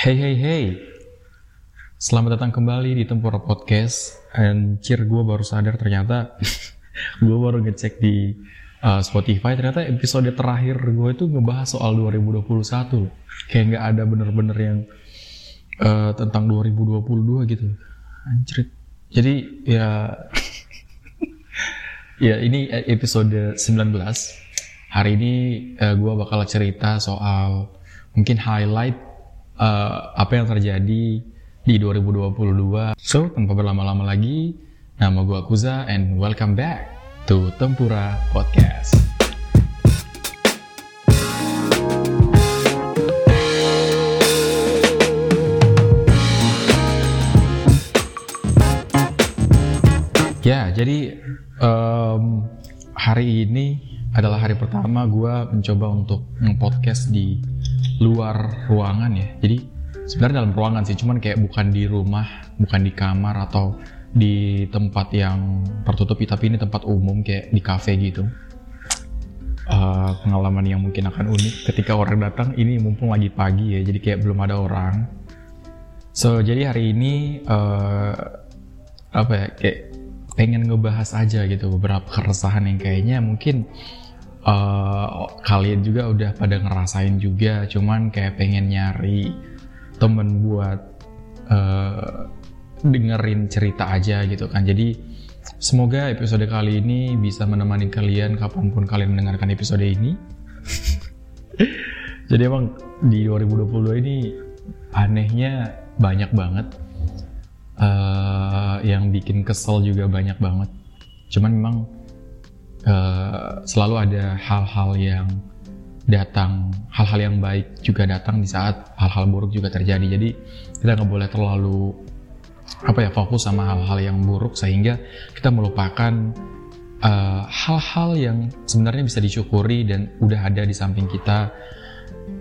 Hey hey hey. Selamat datang kembali di Tempura Podcast. Anjir gue baru sadar ternyata Gue baru ngecek di uh, Spotify. Ternyata episode terakhir gue itu ngebahas soal 2021 Kayak nggak ada bener-bener yang uh, Tentang 2022 gitu Anjir. Jadi ya Ya ini episode 19 Hari ini uh, gue bakal cerita soal Mungkin highlight uh, apa yang terjadi di 2022. So, tanpa berlama-lama lagi, nama gue Kuza and welcome back to Tempura Podcast. Ya, jadi um, hari ini adalah hari pertama gue mencoba untuk nge-podcast di luar ruangan ya. Jadi sebenarnya dalam ruangan sih, cuman kayak bukan di rumah, bukan di kamar atau di tempat yang tertutup, tapi ini tempat umum kayak di cafe gitu. Uh, pengalaman yang mungkin akan unik ketika orang datang ini mumpung lagi pagi ya, jadi kayak belum ada orang. So jadi hari ini uh, apa ya kayak pengen ngebahas aja gitu beberapa keresahan yang kayaknya mungkin uh, kalian juga udah pada ngerasain juga cuman kayak pengen nyari temen buat uh, dengerin cerita aja gitu kan. Jadi semoga episode kali ini bisa menemani kalian kapan pun kalian mendengarkan episode ini. Jadi emang di 2022 ini anehnya banyak banget. Uh, yang bikin kesel juga banyak banget. Cuman memang uh, selalu ada hal-hal yang datang, hal-hal yang baik juga datang di saat hal-hal buruk juga terjadi. Jadi kita nggak boleh terlalu apa ya fokus sama hal-hal yang buruk sehingga kita melupakan eh, hal-hal uh, yang sebenarnya bisa disyukuri dan udah ada di samping kita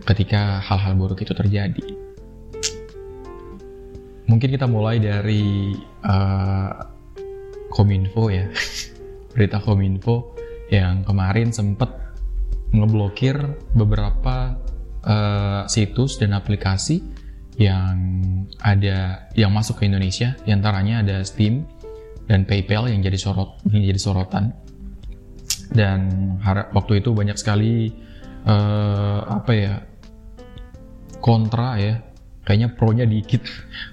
ketika hal-hal buruk itu terjadi. Mungkin kita mulai dari uh, kominfo ya. berita Kominfo yang kemarin sempat ngeblokir beberapa uh, situs dan aplikasi yang ada yang masuk ke Indonesia, antaranya ada Steam dan PayPal yang jadi sorot yang jadi sorotan. Dan waktu itu banyak sekali uh, apa ya kontra ya, kayaknya pro-nya dikit,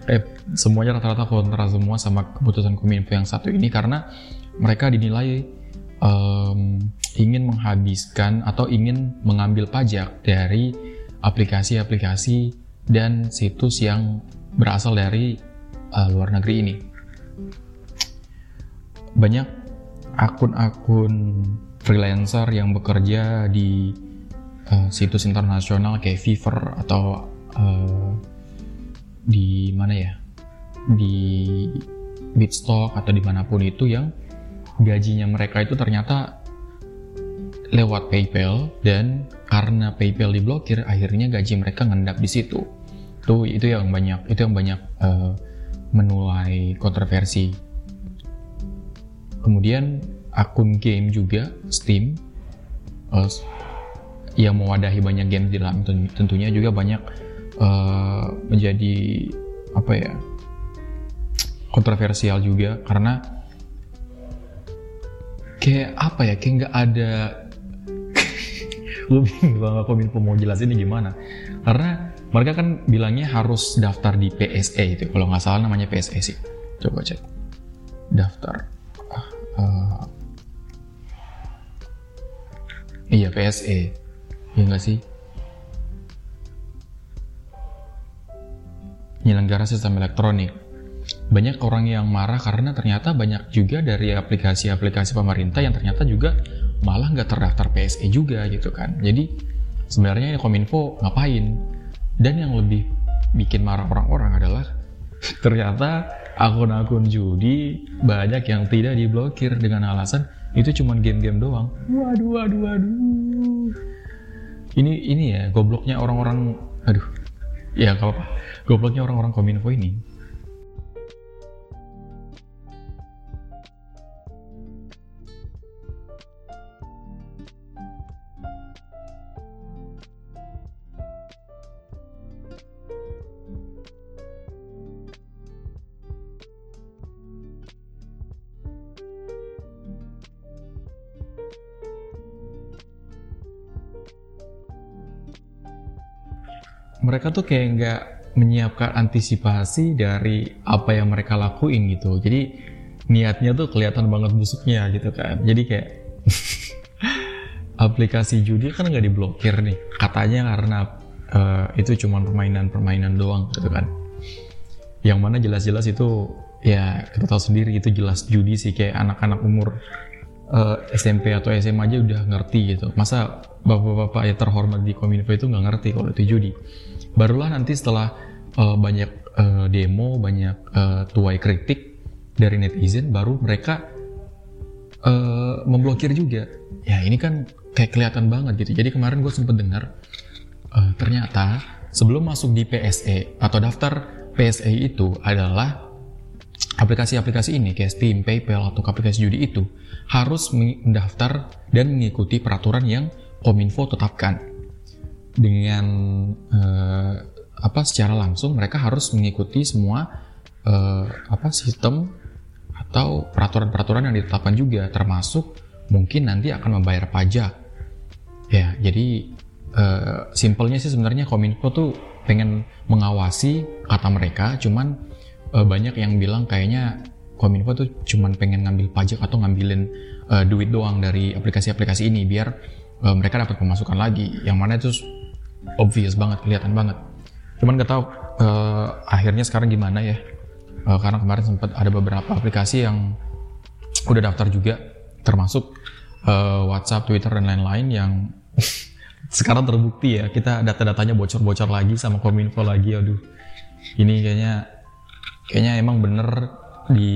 kayak semuanya rata-rata kontra semua sama keputusan Kominfo yang satu ini karena mereka dinilai um, ingin menghabiskan atau ingin mengambil pajak dari aplikasi-aplikasi dan situs yang berasal dari uh, luar negeri ini. Banyak akun-akun freelancer yang bekerja di uh, situs internasional kayak Fiverr atau uh, di mana ya di Bitstock atau di mana pun itu yang gajinya mereka itu ternyata lewat PayPal dan karena PayPal diblokir akhirnya gaji mereka ngendap di situ. Tuh itu yang banyak itu yang banyak uh, menulai kontroversi. Kemudian akun game juga Steam uh, yang mewadahi banyak game di dalam tentunya juga banyak uh, menjadi apa ya kontroversial juga karena kayak apa ya kayak nggak ada gue bingung banget kominfo mau jelasin ini gimana. Karena mereka kan bilangnya harus daftar di PSE itu kalau nggak salah namanya PSE sih. Coba cek. Daftar. Uh, iya PSE ya nggak sih? Penyelenggara sistem elektronik banyak orang yang marah karena ternyata banyak juga dari aplikasi-aplikasi pemerintah yang ternyata juga malah nggak terdaftar PSE juga gitu kan. Jadi sebenarnya Kominfo ngapain? Dan yang lebih bikin marah orang-orang adalah ternyata akun-akun judi banyak yang tidak diblokir dengan alasan itu cuma game-game doang. Waduh, waduh, waduh. Ini ini ya gobloknya orang-orang, aduh. Ya kalau gobloknya orang-orang Kominfo ini mereka tuh kayak nggak menyiapkan antisipasi dari apa yang mereka lakuin gitu. Jadi niatnya tuh kelihatan banget busuknya gitu kan. Jadi kayak aplikasi judi kan nggak diblokir nih. Katanya karena uh, itu cuma permainan-permainan doang gitu kan. Yang mana jelas-jelas itu ya kita tahu sendiri itu jelas judi sih. Kayak anak-anak umur uh, eh, SMP atau SMA aja udah ngerti gitu. Masa bapak-bapak ya terhormat di kominfo itu nggak ngerti kalau itu judi barulah nanti setelah uh, banyak uh, demo banyak uh, tuai kritik dari netizen baru mereka uh, memblokir juga ya ini kan kayak kelihatan banget gitu jadi kemarin gue sempet dengar uh, ternyata sebelum masuk di PSE atau daftar PSE itu adalah aplikasi-aplikasi ini kayak Steam, PayPal atau aplikasi judi itu harus mendaftar dan mengikuti peraturan yang Kominfo tetapkan. Dengan uh, apa secara langsung mereka harus mengikuti semua uh, apa sistem atau peraturan-peraturan yang ditetapkan juga termasuk mungkin nanti akan membayar pajak. Ya, jadi uh, simpelnya sih sebenarnya Kominfo tuh pengen mengawasi kata mereka, cuman uh, banyak yang bilang kayaknya Kominfo tuh cuman pengen ngambil pajak atau ngambilin uh, duit doang dari aplikasi-aplikasi ini biar mereka dapat pemasukan lagi. Yang mana itu obvious banget, kelihatan banget. Cuman gak tahu uh, akhirnya sekarang gimana ya? Uh, karena kemarin sempat ada beberapa aplikasi yang udah daftar juga, termasuk uh, WhatsApp, Twitter dan lain-lain yang sekarang terbukti ya kita data-datanya bocor-bocor lagi sama Kominfo lagi. Aduh, ini kayaknya kayaknya emang bener di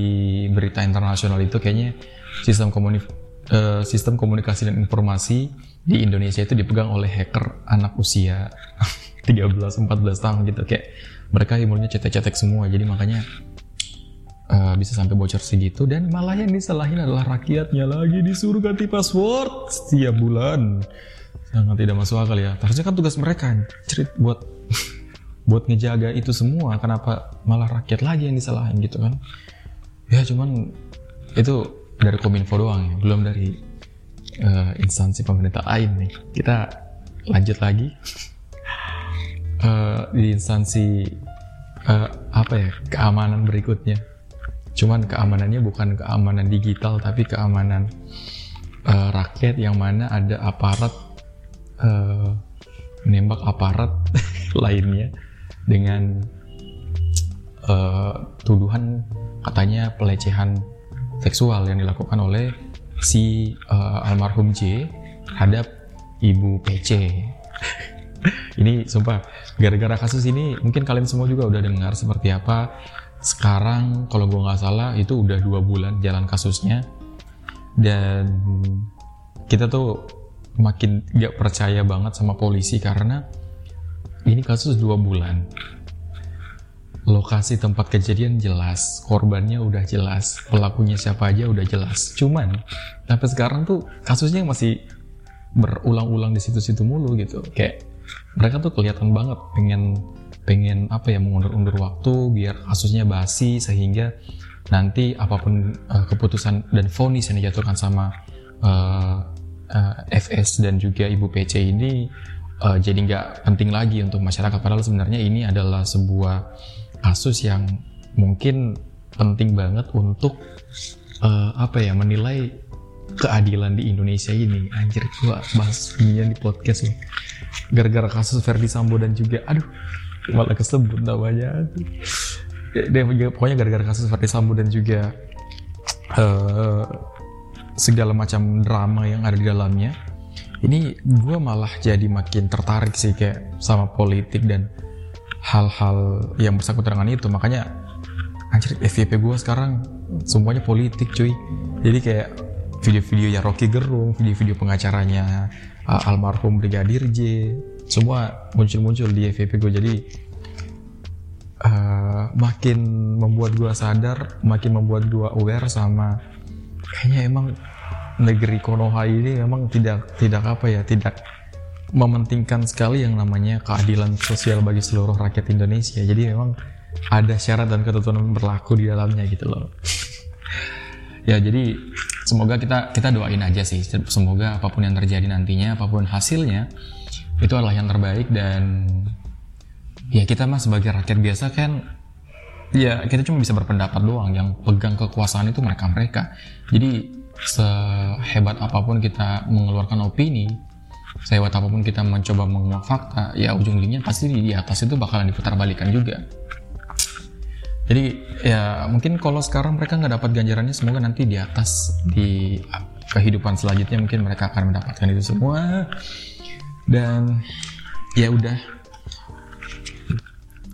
berita internasional itu kayaknya sistem komunik uh, sistem komunikasi dan informasi di Indonesia itu dipegang oleh hacker anak usia 13 14 tahun gitu. Kayak mereka umurnya cetek-cetek semua jadi makanya uh, bisa sampai bocor segitu. Dan malah yang disalahin adalah rakyatnya lagi disuruh ganti password setiap bulan. Sangat tidak masuk akal ya. Harusnya kan tugas mereka cerit buat buat ngejaga itu semua. Kenapa malah rakyat lagi yang disalahin gitu kan? Ya cuman itu dari kominfo doang ya. Belum dari uh, instansi pemerintah lain nih. Kita lanjut lagi. Uh, di instansi uh, apa ya keamanan berikutnya. Cuman keamanannya bukan keamanan digital tapi keamanan uh, rakyat yang mana ada aparat uh, menembak aparat lainnya dengan uh, tuduhan katanya pelecehan seksual yang dilakukan oleh si uh, almarhum J terhadap ibu PC. ini sumpah gara-gara kasus ini mungkin kalian semua juga udah dengar seperti apa. Sekarang kalau gue nggak salah itu udah dua bulan jalan kasusnya dan kita tuh makin gak percaya banget sama polisi karena ini kasus dua bulan lokasi tempat kejadian jelas, korbannya udah jelas, pelakunya siapa aja udah jelas. Cuman sampai sekarang tuh kasusnya masih berulang-ulang di situ-situ mulu gitu. Kayak mereka tuh kelihatan banget pengen pengen apa ya mengundur-undur waktu biar kasusnya basi sehingga nanti apa pun uh, keputusan dan vonis yang dijatuhkan sama uh, uh, FS dan juga Ibu PC ini uh, jadi nggak penting lagi untuk masyarakat padahal sebenarnya ini adalah sebuah kasus yang mungkin penting banget untuk uh, apa ya menilai keadilan di Indonesia ini. Anjir gua bahas ini di podcast loh gara-gara kasus Verdi Sambo dan juga aduh malah kesebut namanya. Dia pokoknya gara-gara kasus Verdi Sambo dan juga uh, segala macam drama yang ada di dalamnya. Ini gue malah jadi makin tertarik sih kayak sama politik dan hal-hal yang bersangkutan dengan itu makanya anjir FVP gue sekarang semuanya politik cuy. Jadi kayak video-video yang Rocky Gerung video-video pengacaranya uh, almarhum Brigadir J semua muncul-muncul di FVP gue jadi uh, makin membuat gue sadar makin membuat gue aware sama kayaknya emang negeri Konoha ini memang tidak tidak apa ya tidak mementingkan sekali yang namanya keadilan sosial bagi seluruh rakyat Indonesia. Jadi memang ada syarat dan ketentuan berlaku di dalamnya gitu loh. ya jadi semoga kita kita doain aja sih. Semoga apa pun yang terjadi nantinya, apa pun hasilnya itu adalah yang terbaik dan ya kita mah sebagai rakyat biasa kan ya kita cuma bisa berpendapat doang yang pegang kekuasaan itu mereka mereka jadi sehebat apa pun kita mengeluarkan opini sehebat apa pun kita mencoba menguak fakta ya ujung-ujungnya pasti di atas itu bakalan diputar balikan juga. Jadi ya mungkin kalau sekarang mereka nggak dapat ganjarannya semoga nanti di atas di kehidupan selanjutnya mungkin mereka akan mendapatkan itu semua. Dan ya udah.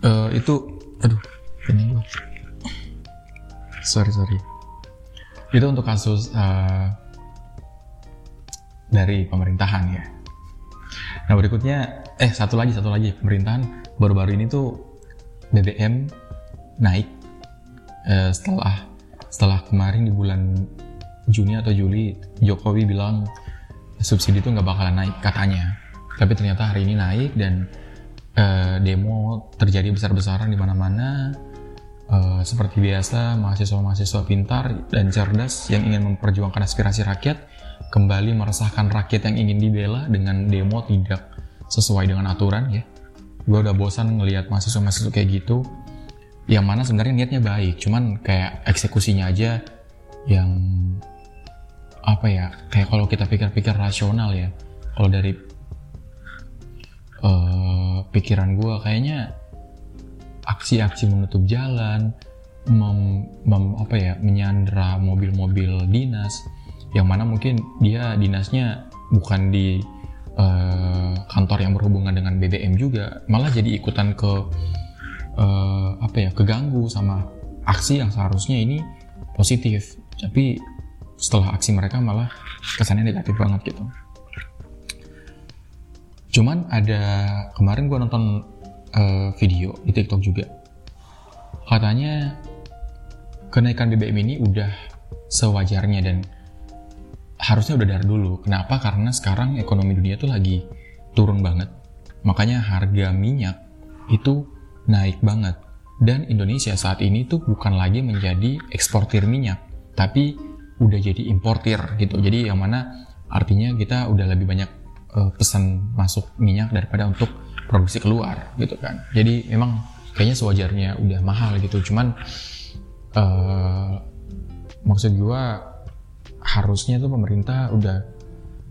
Uh, itu aduh ini gua. Sorry sorry. Itu untuk kasus uh, dari pemerintahan ya nah berikutnya eh satu lagi satu lagi. Pemerintahan baru-baru ini tuh BBM naik uh, setelah setelah kemarin di bulan Juni atau Juli Jokowi bilang subsidi itu nggak bakalan naik katanya. Tapi ternyata hari ini naik dan uh, demo terjadi besar-besaran di mana-mana. Uh, seperti biasa mahasiswa-mahasiswa pintar dan cerdas yang ingin memperjuangkan aspirasi rakyat kembali meresahkan rakyat yang ingin dibela dengan demo tidak sesuai dengan aturan ya. Gue udah bosan ngelihat mahasiswa-mahasiswa kayak gitu. Yang mana sebenarnya niatnya baik cuman kayak eksekusinya aja yang apa ya kayak kalau kita pikir-pikir rasional ya. Kalau dari uh, pikiran gue kayaknya aksi-aksi menutup jalan mem, mem, apa ya menyandra mobil-mobil dinas yang mana mungkin dia dinasnya bukan di uh, kantor yang berhubungan dengan BBM juga malah jadi ikutan ke uh, apa ya keganggu sama aksi yang seharusnya ini positif. Tapi setelah aksi mereka malah kesannya negatif banget gitu. Cuman ada kemarin gue nonton uh, video di TikTok juga. Katanya kenaikan BBM ini udah sewajarnya dan harusnya udah dari dulu kenapa karena sekarang ekonomi dunia tuh lagi turun banget makanya harga minyak itu naik banget dan Indonesia saat ini tuh bukan lagi menjadi eksportir minyak tapi udah jadi importir gitu. Jadi yang mana artinya kita udah lebih banyak uh, pesan masuk minyak daripada untuk produksi keluar gitu kan. Jadi memang kayaknya sewajarnya udah mahal gitu. Cuman uh, maksud gua harusnya tuh pemerintah udah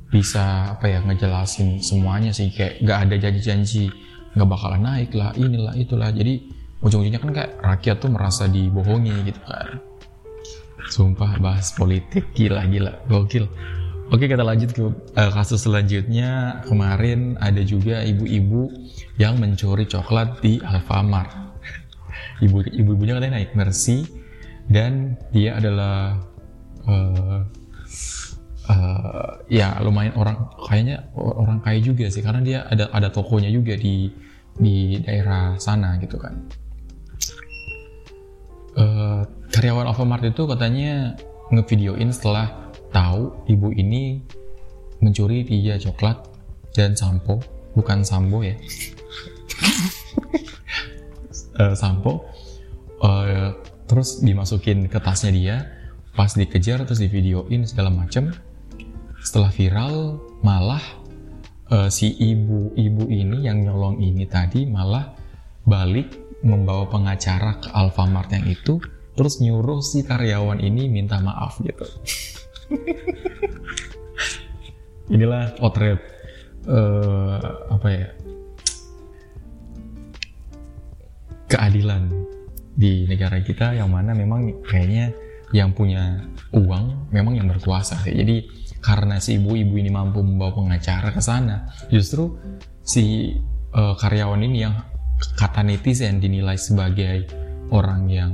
bisa apa ya ngejelasin semuanya sih kayak gak ada janji-janji nggak bakalan naik lah inilah itulah jadi ujung-ujungnya kan kayak rakyat tuh merasa dibohongi gitu kan Sumpah bahas politik gila-gila gokil. Oke kita lanjut ke uh, kasus selanjutnya. Kemarin ada juga ibu-ibu yang mencuri coklat di Alfamart. Ibu ibu-ibunya katanya naik Mercy dan dia adalah uh, uh, ya lumayan orang kayaknya orang kaya juga sih karena dia ada ada tokonya juga di di daerah sana gitu kan. Uh, karyawan Alfamart itu katanya ngevideoin setelah tahu ibu ini mencuri tiga coklat dan sampo bukan sambo ya. Uh, sampo. Uh, terus dimasukin ke tasnya dia pas dikejar terus divideoin segala macem. Setelah viral malah uh, si ibu-ibu ini yang nyolong ini tadi malah balik membawa pengacara ke Alfamart yang itu terus nyuruh si karyawan ini minta maaf gitu. Inilah potret uh, apa ya keadilan di negara kita yang mana memang kayaknya yang punya uang memang yang berkuasa jadi karena si ibu-ibu ini mampu membawa pengacara ke sana justru si uh, karyawan ini yang kata netizen dinilai sebagai orang yang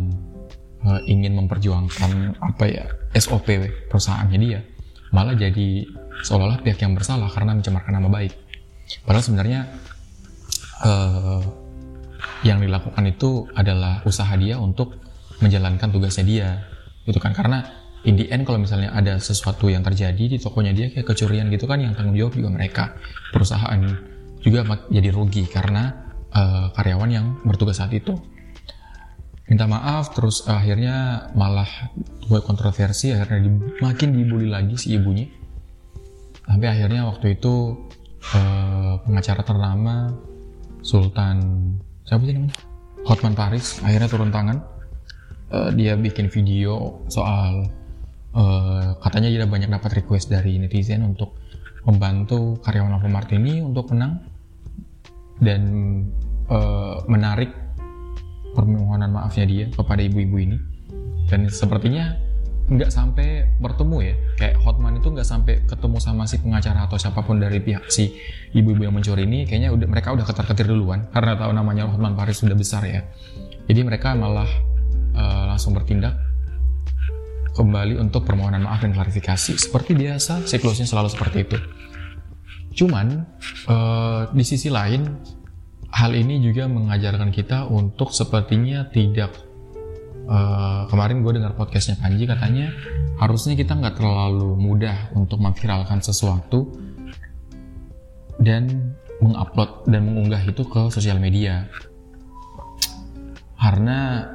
uh, ingin memperjuangkan apa ya SOP perusahaannya dia malah jadi seolah-olah pihak yang bersalah karena mencemarkan nama baik. Padahal sebenarnya uh, yang dilakukan itu adalah usaha dia untuk menjalankan tugasnya dia gitu kan karena in the end kalau misalnya ada sesuatu yang terjadi di tokonya dia kayak kecurian gitu kan yang tanggung jawab juga mereka. Perusahaan juga jadi rugi karena uh, karyawan yang bertugas saat itu. Minta maaf terus akhirnya malah buat kontroversi akhirnya di, makin dibully lagi si ibunya. Sampai akhirnya waktu itu eh, pengacara ternama Sultan siapa sih namanya? Hotman Paris akhirnya turun tangan uh, dia bikin video soal uh, katanya dia banyak dapat request dari netizen untuk membantu karyawan Alfamart ini untuk menang dan uh, menarik permohonan maafnya dia kepada ibu-ibu ini. Dan sepertinya nggak sampai bertemu ya kayak Hotman itu nggak sampai ketemu sama si pengacara atau siapa pun dari pihak si ibu-ibu yang mencuri ini kayaknya udah mereka udah ketar-ketir duluan karena tahu namanya Hotman Paris sudah besar ya. Jadi mereka malah uh, langsung bertindak kembali untuk permohonan maaf dan klarifikasi. Seperti biasa siklusnya selalu seperti itu. Cuman uh, di sisi lain hal ini juga mengajarkan kita untuk sepertinya tidak uh, kemarin gue dengar podcastnya Panji katanya harusnya kita nggak terlalu mudah untuk memviralkan sesuatu dan mengupload dan mengunggah itu ke sosial media. Karena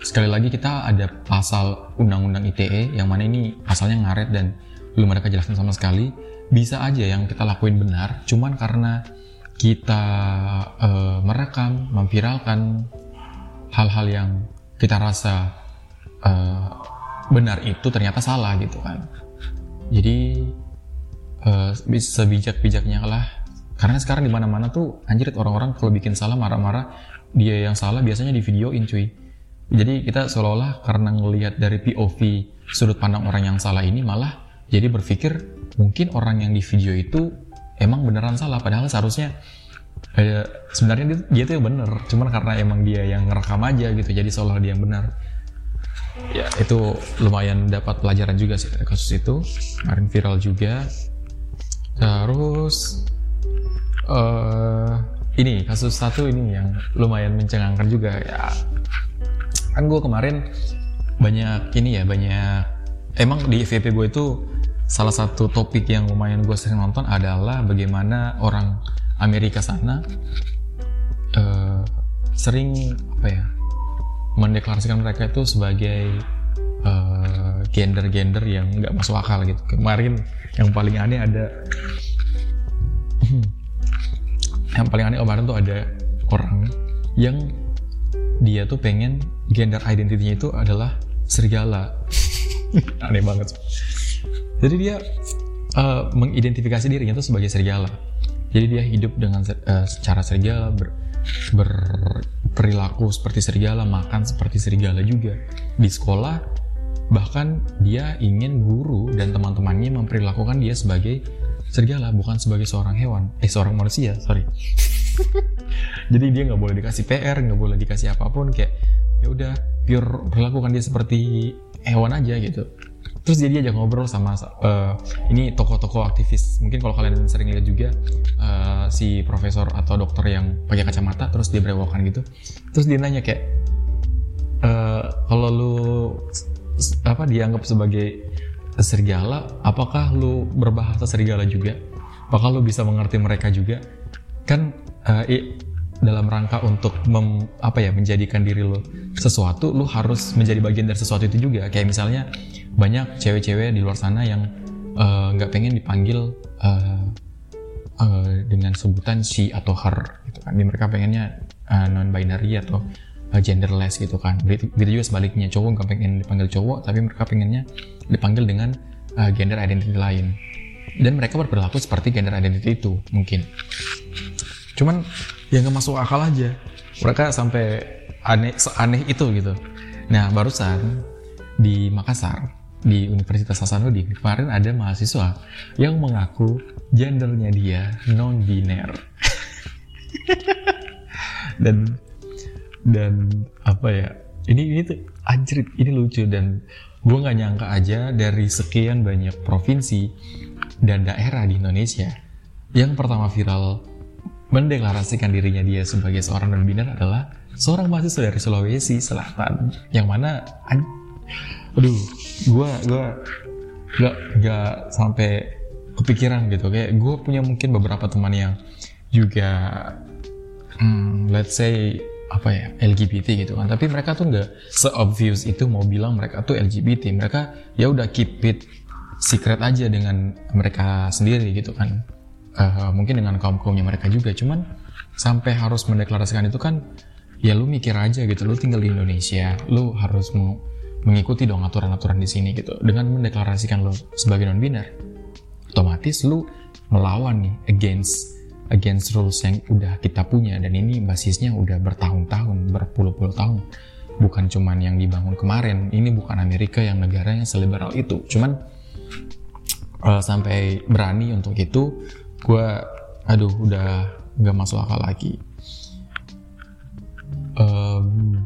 sekali lagi kita ada pasal undang-undang ITE yang mana ini pasalnya ngaret dan belum ada kejelasan sama sekali bisa aja yang kita lakuin benar cuman karena kita uh, merekam, memviralkan hal-hal yang kita rasa uh, benar itu ternyata salah gitu kan. Jadi uh, sebijak-bijaknya lah karena sekarang di mana-mana tuh anjir orang-orang kalau bikin salah marah-marah dia yang salah biasanya di videoin cuy. Jadi kita seolah-olah karena ngelihat dari POV sudut pandang orang yang salah ini malah jadi berpikir mungkin orang yang di video itu emang beneran salah padahal seharusnya kayak sebenarnya dia, dia tuh bener. Cuman karena emang dia yang ngerekam aja gitu jadi seolah dia yang benar ya itu lumayan dapat pelajaran juga sih kasus itu. Kemarin viral juga. Terus uh, ini kasus satu ini yang lumayan mencengangkan juga ya kan gue kemarin banyak ini ya banyak emang di FVP gue itu salah satu topik yang lumayan gue sering nonton adalah bagaimana orang Amerika sana uh, sering apa ya mendeklarasikan mereka itu sebagai eh, gender-gender uh, yang nggak masuk akal gitu. Kemarin yang paling aneh ada yang paling aneh kemarin tuh ada orang yang dia tuh pengen gender identitinya itu adalah serigala. aneh banget. Jadi dia uh, mengidentifikasi dirinya itu sebagai serigala. Jadi dia hidup dengan uh, secara serigala, ber, berperilaku seperti serigala, makan seperti serigala juga. Di sekolah bahkan dia ingin guru dan teman-temannya memperlakukan dia sebagai serigala, bukan sebagai seorang hewan, eh seorang manusia, sorry. Jadi dia nggak boleh dikasih PR, nggak boleh dikasih apa pun, kayak ya udah pure perlakukan dia seperti hewan aja gitu. Terus jadi aja ngobrol sama uh, ini tokoh-tokoh aktivis. Mungkin kalau kalian sering lihat juga uh, si profesor atau dokter yang pakai kacamata terus dia berewokan gitu. Terus dia nanya kayak uh, kalau lu apa dianggap sebagai serigala apakah lu berbahasa serigala juga? Apakah lu bisa mengerti mereka juga kan uh, i, dalam rangka untuk mem, apa ya menjadikan diri lo sesuatu lo harus menjadi bagian dari sesuatu itu juga kayak misalnya banyak cewek-cewek di luar sana yang eh, nggak uh, pengen dipanggil uh, uh, dengan sebutan she atau her gitu kan. Mereka pengennya uh, non binary atau genderless gitu kan. Begitu, juga sebaliknya cowok nggak pengen dipanggil cowok tapi mereka pengennya dipanggil dengan gender identity lain. Dan mereka berperilaku seperti gender identity itu mungkin. Cuman yang nggak masuk akal aja. Mereka sampai aneh aneh itu gitu. Nah barusan di Makassar di Universitas Hasanuddin kemarin ada mahasiswa yang mengaku gendernya dia non biner dan dan apa ya ini ini tuh anjrit ini lucu dan gue nggak nyangka aja dari sekian banyak provinsi dan daerah di Indonesia yang pertama viral mendeklarasikan dirinya dia sebagai seorang non biner adalah seorang mahasiswa dari Sulawesi Selatan yang mana aduh gue gue gak gak sampai kepikiran gitu. Kayak gue punya mungkin beberapa teman yang juga hmm, let's say apa ya LGBT gitu kan. Tapi mereka tuh nggak seobvious itu mau bilang mereka tuh LGBT mereka ya udah keep it secret aja dengan mereka sendiri gitu kan. Uh, mungkin dengan kaum kaumnya mereka juga cuman sampai harus mendeklarasikan itu kan ya lu mikir aja gitu lu tinggal di Indonesia lu harus mau mengikuti dong aturan-aturan di sini gitu. Dengan mendeklarasikan lu sebagai non biner otomatis lu melawan nih against against rules yang udah kita punya dan ini basisnya udah bertahun-tahun berpuluh-puluh tahun. Bukan cuman yang dibangun kemarin ini bukan Amerika yang negaranya seliberal itu. Cuman uh, sampai berani untuk itu gue aduh udah nggak masuk akal lagi. Um,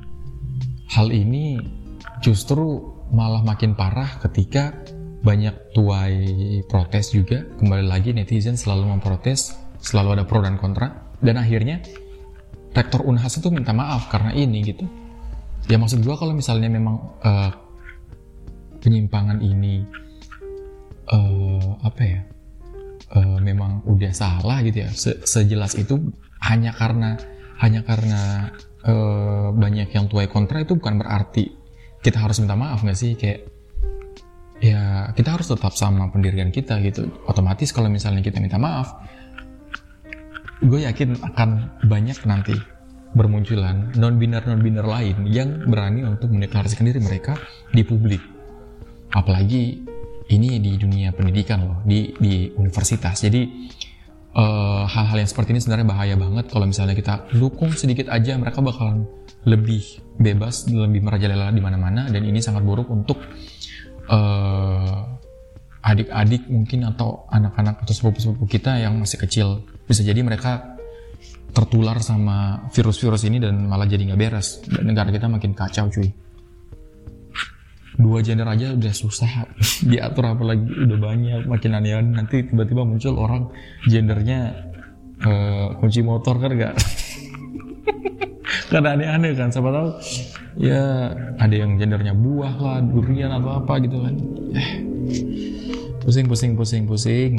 hal ini justru malah makin parah ketika banyak tuai protes juga. Kembali lagi netizen selalu memprotes selalu ada pro dan kontra. Dan akhirnya rektor Unhas itu minta maaf karena ini gitu. Ya maksud gue kalau misalnya memang uh, penyimpangan ini uh, apa ya uh, memang udah salah gitu ya. Se sejelas itu hanya karena hanya karena uh, banyak yang tuai kontra itu bukan berarti kita harus minta maaf nggak sih? Kayak ya kita harus tetap sama pendirian kita gitu. Otomatis kalau misalnya kita minta maaf gue yakin akan banyak nanti bermunculan non biner non biner lain yang berani untuk mendeklarasikan diri mereka di publik. Apalagi ini di dunia pendidikan loh di di universitas. Jadi Eh, hal-hal uh, yang seperti ini sebenarnya bahaya banget kalau misalnya kita dukung sedikit aja mereka bakalan lebih bebas lebih merajalela di mana-mana dan ini sangat buruk untuk uh, adik-adik mungkin atau anak-anak atau sepupu-sepupu kita yang masih kecil. Bisa jadi mereka tertular sama virus-virus ini dan malah jadi nggak beres. Dan negara kita makin kacau cuy dua gender aja udah susah. Diatur apalagi udah banyak makin aneh nanti tiba-tiba muncul orang gendernya uh, kunci motor kan gak karena aneh-aneh kan siapa tahu. Ya ada yang gendernya buah lah durian atau apa gitu kan. Eh, pusing pusing pusing pusing.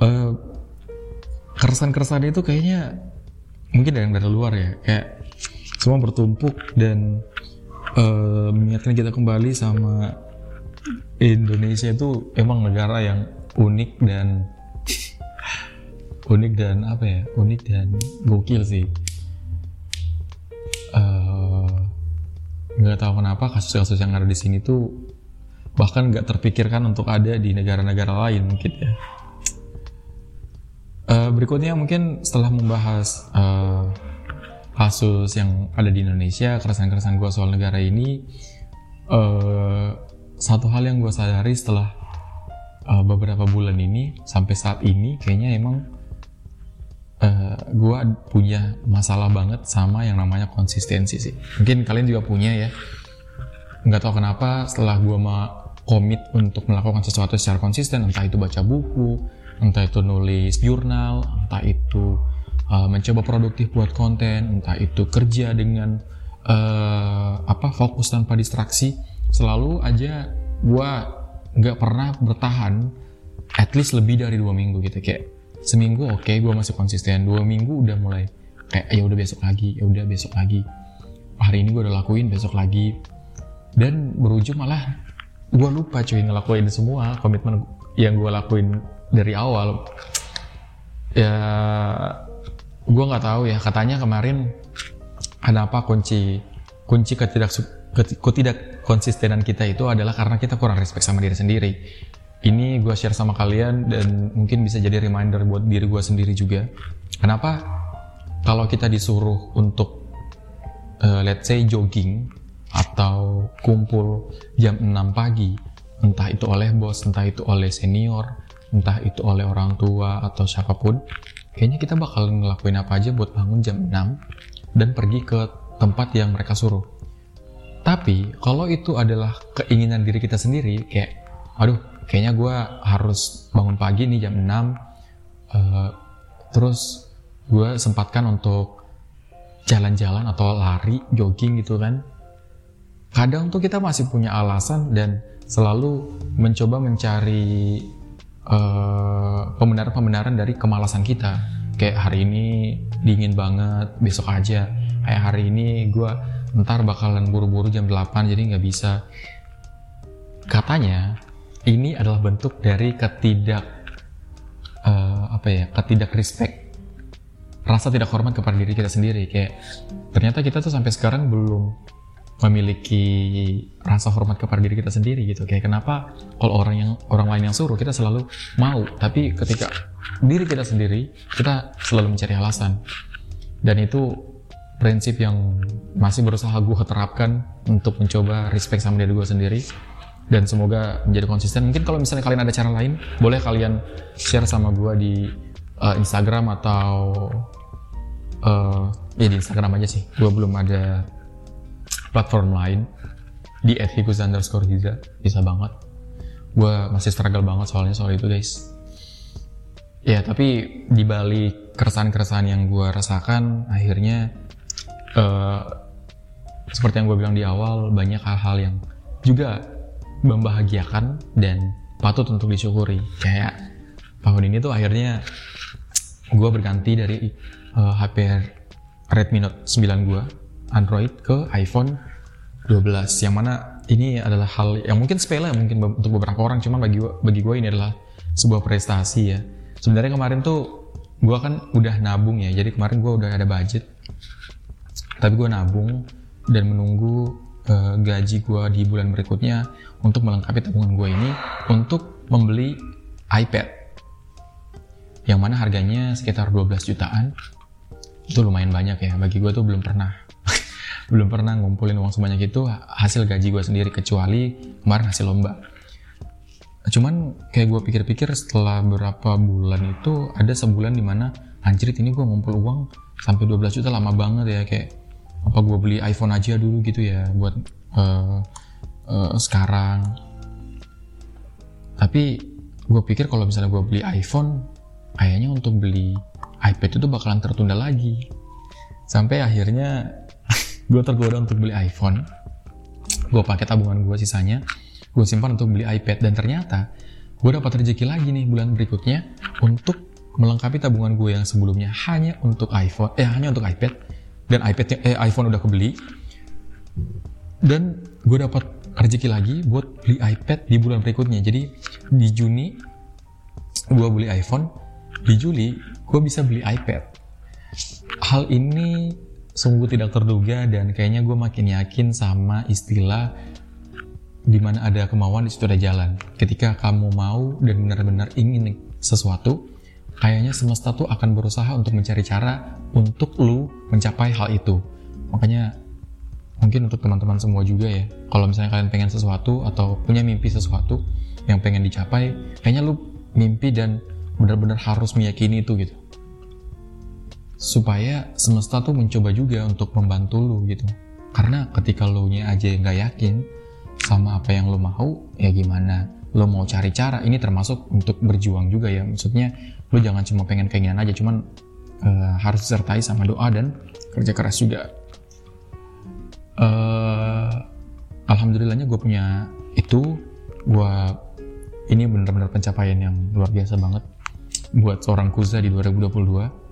Uh, keresan-keresan itu kayaknya mungkin dari dari luar ya. Kayak semua bertumpuk dan uh, mengingatkan kita kembali sama Indonesia itu emang negara yang unik dan unik dan apa ya? Unik dan gokil sih. Eh, nggak uh, tahu kenapa kasus-kasus yang ada di sini tuh bahkan nggak terpikirkan untuk ada di negara-negara lain mungkin ya. Uh, berikutnya mungkin setelah membahas uh, kasus yang ada di Indonesia, keresahan-keresahan gue soal negara ini, uh, satu hal yang gue sadari setelah uh, beberapa bulan ini sampai saat ini, kayaknya emang uh, eh, gue punya masalah banget sama yang namanya konsistensi sih. Mungkin kalian juga punya ya. Nggak tahu kenapa setelah gue mau komit untuk melakukan sesuatu secara konsisten, entah itu baca buku, entah itu nulis jurnal, entah itu uh, mencoba produktif buat konten, entah itu kerja dengan uh, apa fokus tanpa distraksi, selalu aja gue nggak pernah bertahan at least lebih dari dua minggu gitu. Kayak seminggu oke okay, gue masih konsisten. Dua minggu udah mulai kayak ya udah besok lagi ya udah besok lagi. Hari ini gue udah lakuin besok lagi. Dan berujung malah gue lupa cuy ngelakuin semua komitmen yang gue lakuin dari awal. Ya gue nggak tahu ya katanya kemarin kenapa kunci kunci ketidak ketidak konsistenan kita itu adalah karena kita kurang respect sama diri sendiri. Ini gue share sama kalian dan mungkin bisa jadi reminder buat diri gue sendiri juga. Kenapa kalau kita disuruh untuk uh, let's say jogging atau kumpul jam 6 pagi entah itu oleh bos entah itu oleh senior entah itu oleh orang tua atau siapa pun kayaknya kita bakal ngelakuin apa aja buat bangun jam 6 dan pergi ke tempat yang mereka suruh. Tapi kalau itu adalah keinginan diri kita sendiri, kayak, aduh, kayaknya gue harus bangun pagi nih jam 6, uh, eh, terus gue sempatkan untuk jalan-jalan atau lari, jogging gitu kan. Kadang tuh kita masih punya alasan dan selalu mencoba mencari Eh, pembenaran-pembenaran dari kemalasan kita. Kayak hari ini dingin banget, besok aja. Kayak hari ini gue ntar bakalan buru-buru jam 8 jadi nggak bisa. Katanya ini adalah bentuk dari ketidak uh, apa ya ketidak respect rasa tidak hormat kepada diri kita sendiri kayak ternyata kita tuh sampai sekarang belum memiliki rasa hormat kepada diri kita sendiri gitu. Kayak kenapa kalau orang yang orang lain yang suruh kita selalu mau. Tapi ketika diri kita sendiri kita selalu mencari alasan. Dan itu prinsip yang masih berusaha gue terapkan untuk mencoba respect sama diri gue sendiri. Dan semoga menjadi konsisten. Mungkin kalau misalnya kalian ada cara lain boleh kalian share sama gue di uh, Instagram atau uh, ya di Instagram aja sih. Gue belum ada platform lain di @hikus underscore hiza bisa banget. Gue masih struggle banget soalnya soal itu guys. Ya tapi di balik keresahan-keresahan yang gue rasakan akhirnya uh, seperti yang gue bilang di awal banyak hal-hal yang juga membahagiakan dan patut untuk disyukuri. Kayak tahun ini tuh akhirnya gue berganti dari uh, HP Redmi Note 9 gue Android ke iPhone 12 yang mana ini adalah hal yang mungkin sepele mungkin untuk beberapa orang cuma bagi bagi gue ini adalah sebuah prestasi ya. Sebenarnya kemarin tuh gue kan udah nabung ya jadi kemarin gue udah ada budget. Tapi gue nabung dan menunggu uh, gaji gue di bulan berikutnya untuk melengkapi tabungan gue ini untuk membeli iPad yang mana harganya sekitar 12 jutaan. Itu lumayan banyak ya bagi gue tuh belum pernah belum pernah ngumpulin uang sebanyak itu hasil gaji gue sendiri kecuali kemarin hasil lomba. Cuman kayak gue pikir-pikir setelah berapa bulan itu ada sebulan di mana anjir ini gue ngumpul uang sampai 12 juta lama banget ya kayak apa gue beli iPhone aja dulu gitu ya buat uh, uh, sekarang. Tapi gue pikir kalau misalnya gue beli iPhone kayaknya untuk beli iPad itu bakalan tertunda lagi. Sampai akhirnya gue tergoda untuk beli iPhone. Gue pakai tabungan gue sisanya. Gue simpan untuk beli iPad. Dan ternyata gue dapat rezeki lagi nih bulan berikutnya untuk melengkapi tabungan gue yang sebelumnya hanya untuk iPhone eh hanya untuk iPad. Dan iPad eh iPhone udah kebeli. Dan gue dapat rezeki lagi buat beli iPad di bulan berikutnya. Jadi di Juni gue beli iPhone. Di Juli gue bisa beli iPad. Hal ini sungguh tidak terduga dan kayaknya gue makin yakin sama istilah di mana ada kemauan di situ ada jalan. Ketika kamu mau dan benar-benar ingin sesuatu, kayaknya semesta tuh akan berusaha untuk mencari cara untuk lu mencapai hal itu. Makanya mungkin untuk teman-teman semua juga ya, kalau misalnya kalian pengen sesuatu atau punya mimpi sesuatu yang pengen dicapai, kayaknya lu mimpi dan benar-benar harus meyakini itu gitu supaya semesta tuh mencoba juga untuk membantu lu gitu. Karena ketika lo nya aja nggak yakin sama apa yang lo mau ya gimana? Lo mau cari cara ini termasuk untuk berjuang juga ya. Maksudnya lo jangan cuma pengen keinginan aja cuman uh, harus disertai sama doa dan kerja keras juga. Uh, alhamdulillahnya gue punya itu gue ini benar-benar pencapaian yang luar biasa banget. Buat seorang kuza di 2022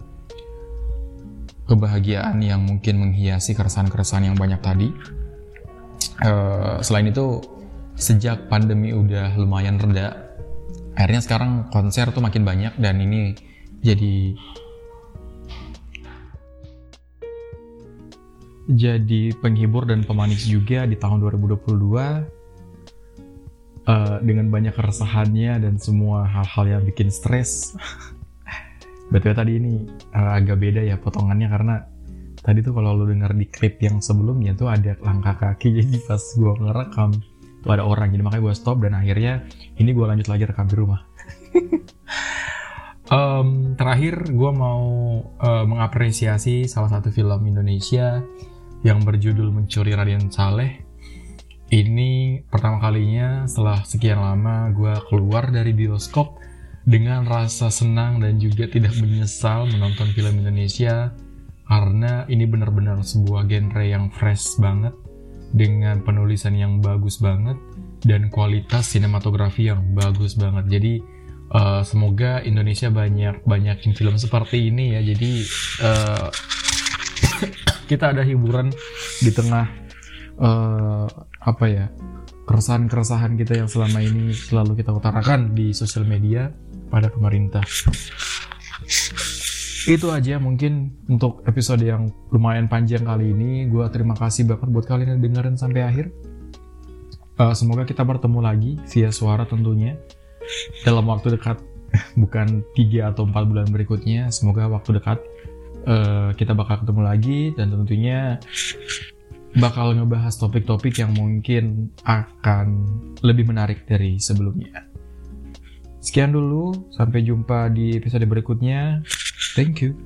kebahagiaan yang mungkin menghiasi keresahan-keresahan yang banyak tadi. Uh, selain itu, sejak pandemi udah lumayan reda, akhirnya sekarang konser tuh makin banyak dan ini jadi jadi penghibur dan pemanis juga di tahun 2022 uh, eh, dengan banyak keresahannya dan semua hal-hal yang bikin stres. Betul tadi ini uh, agak beda ya potongannya karena tadi tuh kalau lu dengar di klip yang sebelumnya tuh ada langkah kaki jadi pas gue ngerekam tuh ada orang jadi makanya gue stop dan akhirnya ini gue lanjut lagi rekam di rumah. um, terakhir gue mau uh, mengapresiasi salah satu film Indonesia yang berjudul Mencuri Raden Saleh. Ini pertama kalinya setelah sekian lama gue keluar dari bioskop dengan rasa senang dan juga tidak menyesal menonton film Indonesia karena ini benar-benar sebuah genre yang fresh banget dengan penulisan yang bagus banget dan kualitas sinematografi yang bagus banget. Jadi uh, semoga Indonesia banyak banyakin film seperti ini ya. Jadi uh, kita ada hiburan di tengah uh, apa ya keresahan-keresahan kita yang selama ini selalu kita utarakan di sosial media pada pemerintah. itu aja mungkin untuk episode yang lumayan panjang kali ini. Gue terima kasih banget buat kalian yang dengerin sampai akhir. Uh, semoga kita bertemu lagi via suara tentunya dalam waktu dekat, bukan 3 atau 4 bulan berikutnya. Semoga waktu dekat uh, kita bakal ketemu lagi dan tentunya bakal ngebahas topik-topik yang mungkin akan lebih menarik dari sebelumnya. Sekian dulu, sampai jumpa di episode berikutnya. Thank you.